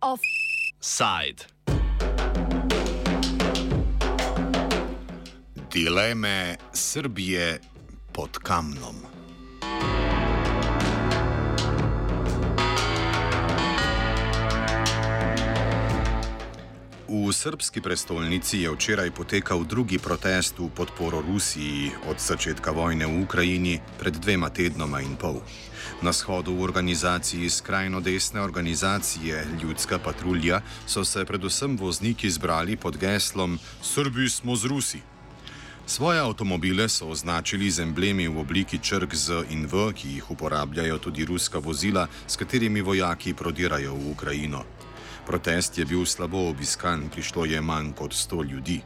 Offside. Dileme Srbije pod kamnom. V srbski prestolnici je včeraj potekal drugi protest v podporo Rusiji od začetka vojne v Ukrajini pred dvema tednoma in pol. Na shodu v organizaciji skrajno desne organizacije Ljudska patrulja so se predvsem vozniki zbrali pod geslom Srbi smo z Rusi. Svoje avtomobile so označili z emblemi v obliki črk Z in V, ki jih uporabljajo tudi ruska vozila, s katerimi vojaki prodirajo v Ukrajino. Protest je bil slabo obiskan, prišlo je manj kot 100 ljudi.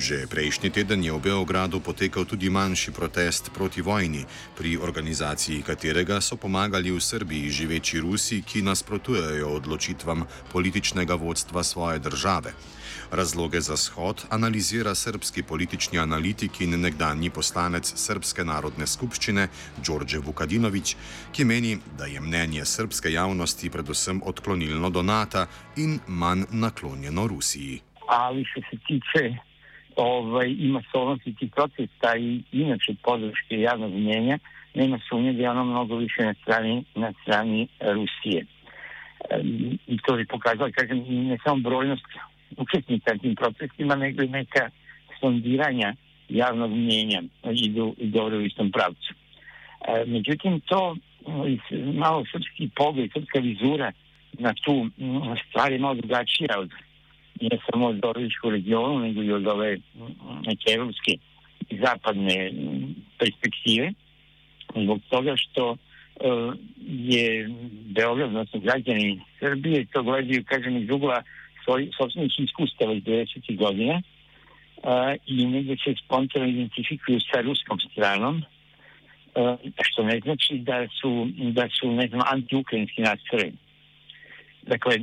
Že prejšnji teden je v Beogradu potekal tudi manjši protest proti vojni, pri organizaciji katerega so pomagali v Srbiji živeči Rusi, ki nasprotujejo odločitvam političnega vodstva svoje države. Razloge za shod analizira srpski politični analitik in nekdanji poslanec Srpske narodne skupščine Đorđe Vukadinovič, ki meni, da je mnenje srpske javnosti predvsem odklonilno do NATO in manj naklonjeno Rusiji. Ali što se tiče ovaj, masovnosti tih protesta i inače podrške javnog mnjenja, nema sumnje da je ono mnogo više na strani, na strani Rusije. I to je pokazalo, kažem, ne samo brojnost učesnika tim protestima, nego i neka sondiranja javnog mnjenja idu i dobro u istom pravcu. E, međutim, to malo srpski pogled, srpska vizura na tu stvar je malo drugačija od ne samo od Dorovičkog regionu, nego i od ove neke evropske i zapadne perspektive. Zbog toga što je Beograd, odnosno građani Srbije, to gledaju, kažem, iz ugla svoj, sobstvenih iskustava iz 90. godina uh, i negdje se spontano identifikuju sa ruskom stranom, uh, što ne znači da su, da su ne znam, anti-ukrajinski nastrojeni. Dakle,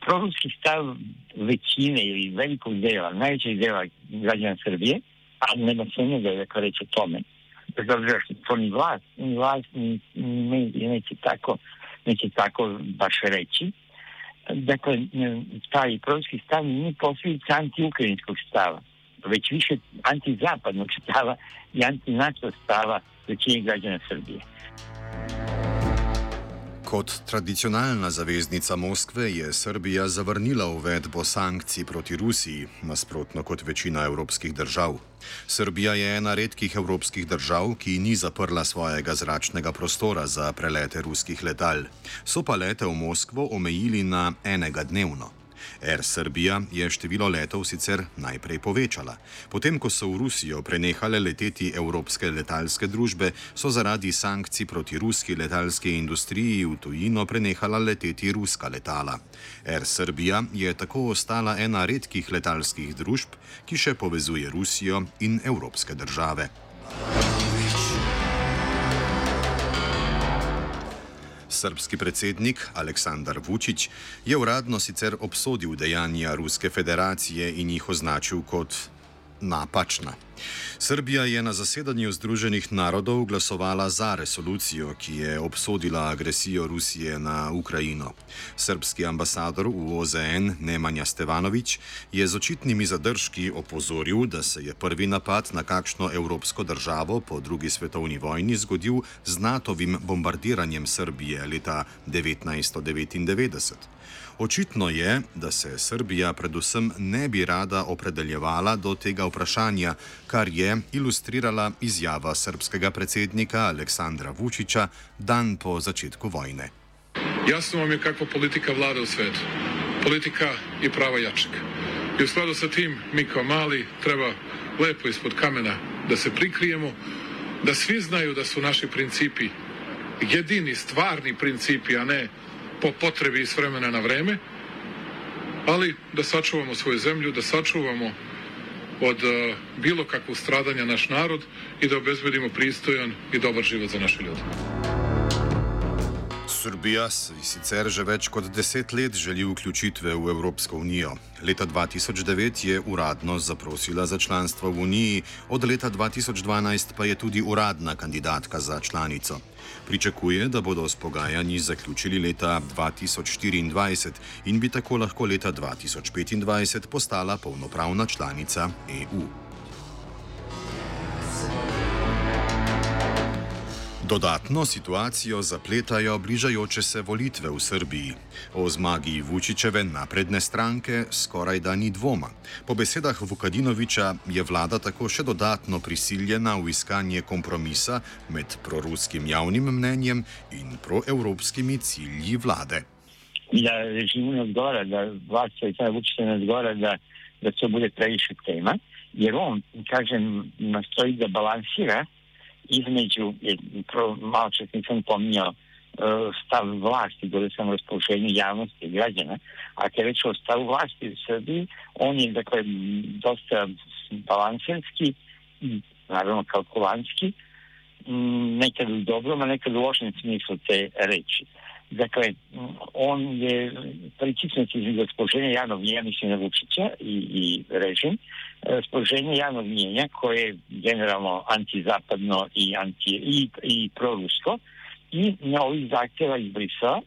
proruski stav većine ili velikog dela, najvećeg dela građana Srbije, a nema sumnje da je dakle, reći o tome, bez obzira što to ni vlast, ni vlast, ni, ni mediji neće tako, neće tako baš reći, dakle, taj proruski stav nije posljedica anti-ukrajinskog stava, već više antizapadnog stava i anti-NATO stava većine građana Srbije. Kot tradicionalna zaveznica Moskve je Srbija zavrnila uvedbo sankcij proti Rusiji, nasprotno kot večina evropskih držav. Srbija je ena redkih evropskih držav, ki ni zaprla svojega zračnega prostora za prelete ruskih letal. So pa lete v Moskvo omejili na enega dnevno. Air Serbia je število letov sicer najprej povečala. Potem, ko so v Rusijo prenehale leteti evropske letalske družbe, so zaradi sankcij proti ruski letalski industriji v tujino prenehala leteti ruska letala. Air Serbia je tako ostala ena redkih letalskih družb, ki še povezuje Rusijo in evropske države. Srpski predsednik Aleksandar Vučić je uradno sicer obsodil dejanja Ruske federacije in jih označil kot napačna. Srbija je na zasedanju Združenih narodov glasovala za resolucijo, ki je obsodila agresijo Rusije na Ukrajino. Srpski ambasador v OZN Nemanja Stevanovič je z očitnimi zadržki opozoril, da se je prvi napad na kakšno evropsko državo po drugi svetovni vojni zgodil z NATO-vim bombardiranjem Srbije leta 1999. Očitno je, da se Srbija predvsem ne bi rada opredeljevala do tega vprašanja, kar je ilustrirala izjava srpskega predsednika Aleksandra Vučića dan po začetku vojne. Jasno vam je kakva politika vlada u svetu. Politika i prava jačeg. I u skladu sa tim mi kao mali treba lepo ispod kamena da se prikrijemo, da svi znaju da su naši principi jedini stvarni principi, a ne po potrebi s vremena na vreme, ali da sačuvamo svoju zemlju, da sačuvamo od uh, bilo kakvog stradanja naš narod i da obezbedimo pristojan i dobar život za naše ljude. Srbija si sicer že več kot deset let želi vključitve v Evropsko unijo. Leta 2009 je uradno zaprosila za članstvo v Uniji, od leta 2012 pa je tudi uradna kandidatka za članico. Pričakuje, da bodo s pogajanji zaključili leta 2024 in bi tako lahko leta 2025 postala polnopravna članica EU. Dodatno situacijo zapletajo bližajoče se volitve v Srbiji. O zmagi Vučičeve napredne stranke skoraj da ni dvoma. Po besedah Vukadinoviča je vlada tako še dodatno prisiljena v iskanje kompromisa med proruskim javnim mnenjem in proevropskimi cilji vlade. Da režimu ne odgovara, da vlada in Vučičeve ne odgovara, da, da to bude previše tema, jer on, kažem, nastoji da balansira između, malo čas nisam pominjao, stav vlasti, govorio sam o javnosti i građana, a kada je reč o stavu vlasti u Srbiji, on je dakle dosta balanserski i naravno kalkulanski, nekad u dobrom, a nekad u lošem smislu te reči. Dakle, on je pritisnut između raspoloženja javnog mjenja, mislim na Vučića i, i režim, raspoloženje javnog mjenja koje je generalno antizapadno i, anti, i, i prorusko i na ovih zahtjeva iz Brisela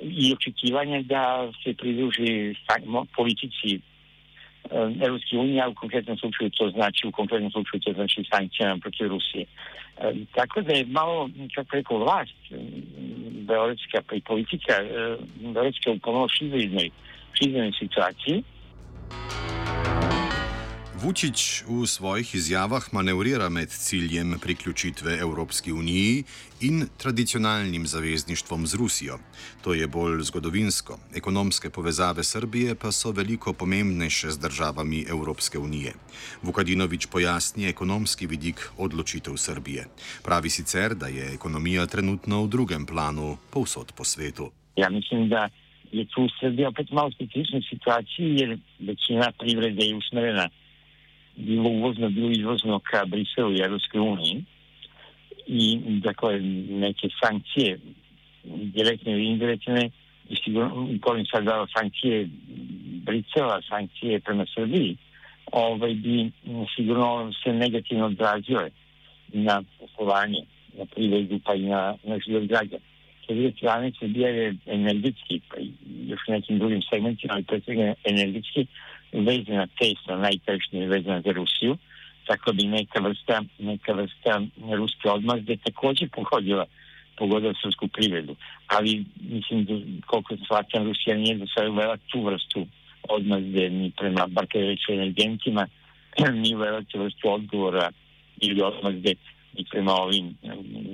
i očekivanje da se pridruži politici Evropske unije, a u konkretnom slučaju to znači, u konkretnom slučaju to znači sankcijama protiv Rusije. E, tako da je malo, kako rekao, vlast Beogradska pa i politika Beogradska u pomalo šizoidnoj, šizoidnoj situaciji. Vučić v svojih izjavah manevrira med ciljem priključitve Evropski uniji in tradicionalnim zavezništvom z Rusijo. To je bolj zgodovinsko. Ekonomske povezave Srbije pa so veliko pomembnejše z državami Evropske unije. Vukadinovič pojasni ekonomski vidik odločitev Srbije. Pravi sicer, da je ekonomija trenutno v drugem planu povsod po svetu. Ja, mislim, da je tu Srbija opet malo specifična situacija, jer večina privrede je usmerena bilo uvozno, bilo izvozno ka Briselu i Evropskoj uniji i dakle neke sankcije direktne ili indirektne i sigurno, govorim sad dao sankcije Brisela, sankcije prema Srbiji, ovaj, bi sigurno se negativno odrazile na poslovanje, na privredu pa i na, na život građana. Sa druge strane, Srbija je energetski, pa i još nekim drugim segmentima, ali pre svega energetski, vezana tesno, najtešnije vezana za Rusiju, tako bi neka vrsta, neka vrsta ruske odmazde takođe pogodila pogodila srpsku privredu. Ali, mislim, da, koliko shvatam, Rusija nije do sada uvela tu vrstu odmazde ni prema, bar kada reći energentima, nije uvela tu vrstu odgovora ili odmazde i prema ovim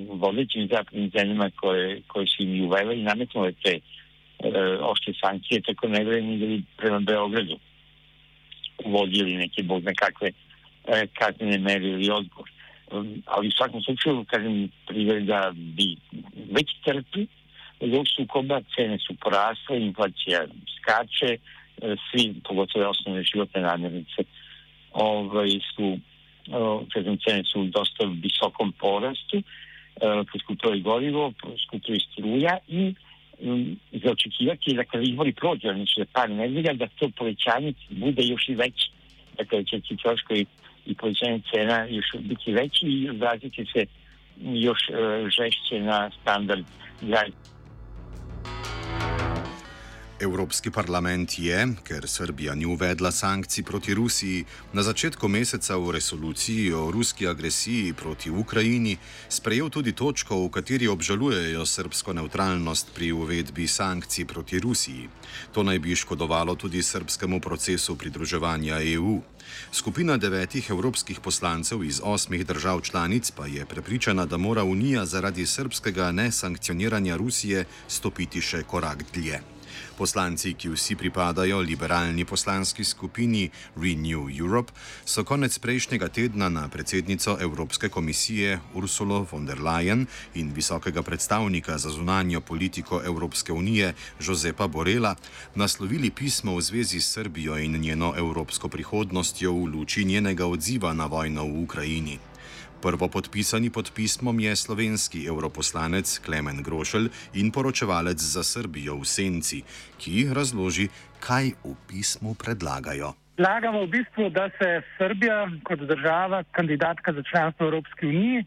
vodećim zapadnim zemljama koje, koje su im uvele i nametnule te e, ošte sankcije, tako ne gre ni da bi prema Beogradu uvodili neke bog nekakve e, kaznene mere ili odgovor. Um, ali u svakom slučaju, kažem, privreda bi već trpi, zbog sukoba, cene su porasle, inflacija skače, e, svi, pogotovo osnovne životne namirnice, ovaj, su, kažem, cene su u dosta visokom porastu, e, poskupilo gorivo, poskupilo i struja i za očekivati da kada izbori prođe, znači za par nedelja, da to povećanje bude još i veće. Dakle, će ti troškovi i povećanje cena još biti veći i odraziti se još uh, žešće na standard građana. Evropski parlament je, ker Srbija ni uvedla sankcij proti Rusiji, na začetku meseca v resoluciji o ruski agresiji proti Ukrajini sprejel tudi točko, v kateri obžalujejo srbsko neutralnost pri uvedbi sankcij proti Rusiji. To naj bi škodovalo tudi srpskemu procesu pridruževanja EU. Skupina devetih evropskih poslancev iz osmih držav članic pa je prepričana, da mora Unija zaradi srpskega nesankcioniranja Rusije stopiti še korak dlje. Poslanci, ki vsi pripadajo liberalni poslanski skupini Renew Europe, so konec prejšnjega tedna na predsednico Evropske komisije Ursulo von der Leyen in visokega predstavnika za zunanjo politiko Evropske unije Josepa Borela naslovili pismo v zvezi s Srbijo in njeno evropsko prihodnostjo v luči njenega odziva na vojno v Ukrajini. Prvopodpisani pod pismom je slovenski europoslanec Klemen Grošelj in poročevalec za Srbijo v Senci, ki razloži, kaj v pismu predlagajo. Predlagamo v bistvu, da se Srbija kot država, kandidatka za članstvo Evropske unije,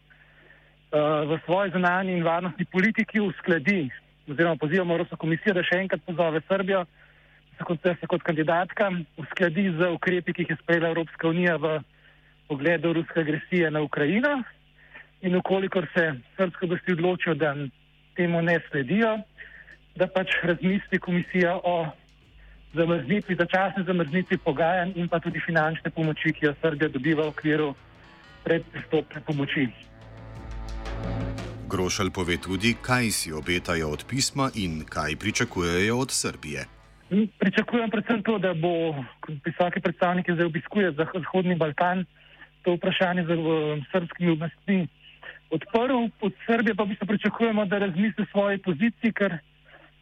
v svoji zunanji in varnostni politiki uskladi, oziroma pozivamo Evropsko komisijo, da še enkrat pozove Srbijo da se kot kandidatka uskladi z ukrepi, ki jih je sprejela Evropska unija v pogledu ruske agresije na Ukrajino. In ukolikor se srpske oblasti odločijo, da temu ne sledijo, da pač razmisli komisija o zamrznitvi, začasni zamrznitvi pogajanj in pa tudi finančne pomoči, ki jo Srbija dobiva v okviru predpristopne pomoči. Grošelj pove tudi, kaj si obetajo od pisma in kaj pričakujejo od Srbije. Pričakujem predvsem to, da bo visoki predstavnik, ki zdaj obiskuje Zahodni Balkan, to vprašanje z srpskimi oblastmi odprl. Od Srbije pa v bistvu pričakujemo, da razmisli o svoji poziciji, ker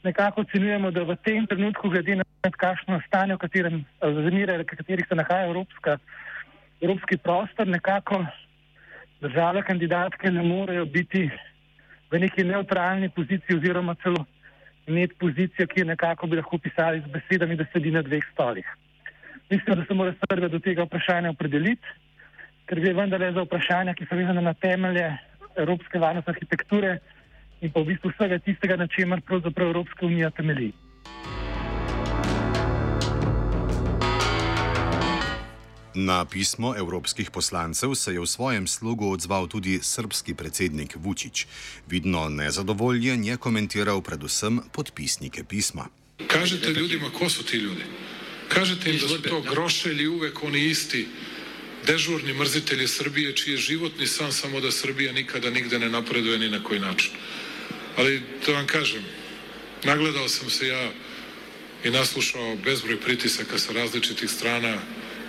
nekako ocenjujemo, da v tem trenutku, glede na kakšno stanje, v katerem zamire, v katerih se nahaja Evropska, Evropski prostor, nekako države kandidatke ne morejo biti v neki neutralni poziciji oziroma celo imeti pozicijo, ki je nekako bi lahko pisali z besedami, da sedi na dveh stolih. Mislim, da se mora Srbija do tega vprašanja opredeliti, ker gre vendarle za vprašanja, ki so vezane na temelje evropske varnostne arhitekture in pa v bistvu vsega tistega, na čemer pravzaprav Evropska unija temelji. Na pismo evropskih poslancev se je v svojem slogu odzval tudi srpski predsednik Vučić. Vidno nezadovoljen je komentiral predvsem podpisnike pisma. Kažete ljudima, ko so ti ljudi? Kažete jim, da so to grošelji uvek oni isti, dežurni mrzitelji Srbije, čiji je životni san samo da Srbija nikada nigde ne napreduje ni na koji način. Ali to vam kažem, nagledao sam se ja i naslušao bezbroj pritisaka sa različitih strana,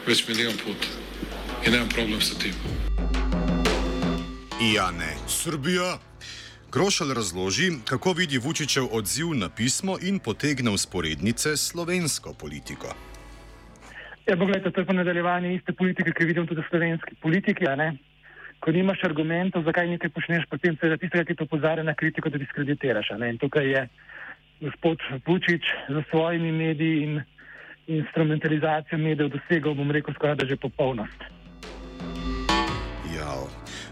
već milijon puta. I nemam problem sa tim. Ja, ne. Srbija. Grošal razloži, kako vidi Vučićev odziv na pismo in potegne usporednice slovensko politiko. Ja, pogledajte, to je pa nadaljevanje iste politike, ki vidim tudi v slovenski politiki. Ko nimaš argumentov, zakaj nekaj počneš, potem se da tistega, ki to pozare na kritiko, da diskreditiraš. In tukaj je gospod Vučić za svojimi mediji in instrumentalizacijo medijev dosegel, bom rekel, skoraj da že popolnost.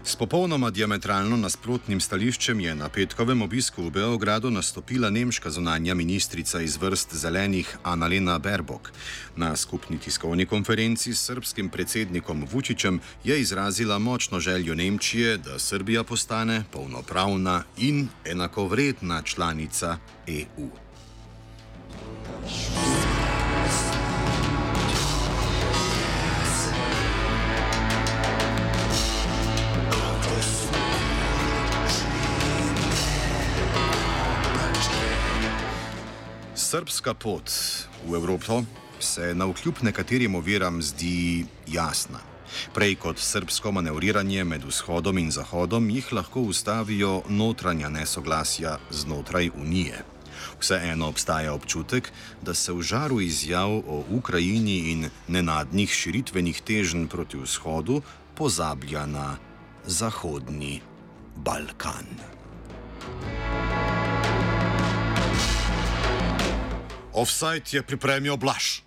S popolnoma diametralno nasprotnim stališčem je na petkovem obisku v Beogradu nastopila nemška zunanja ministrica iz vrst zelenih Annalena Berbok. Na skupni tiskovni konferenci s srpskim predsednikom Vučićem je izrazila močno željo Nemčije, da Srbija postane polnopravna in enakovredna članica EU. Srpska pot v Evropo se na vkljub nekaterim oviram zdi jasna. Prej kot srpsko manevriranje med vzhodom in zahodom jih lahko ustavijo notranja nesoglasja znotraj Unije. Vseeno obstaja občutek, da se v žaru izjav o Ukrajini in nenadnih širitvenih teženj proti vzhodu pozablja na Zahodni Balkan. Offside je pripremil Blaž.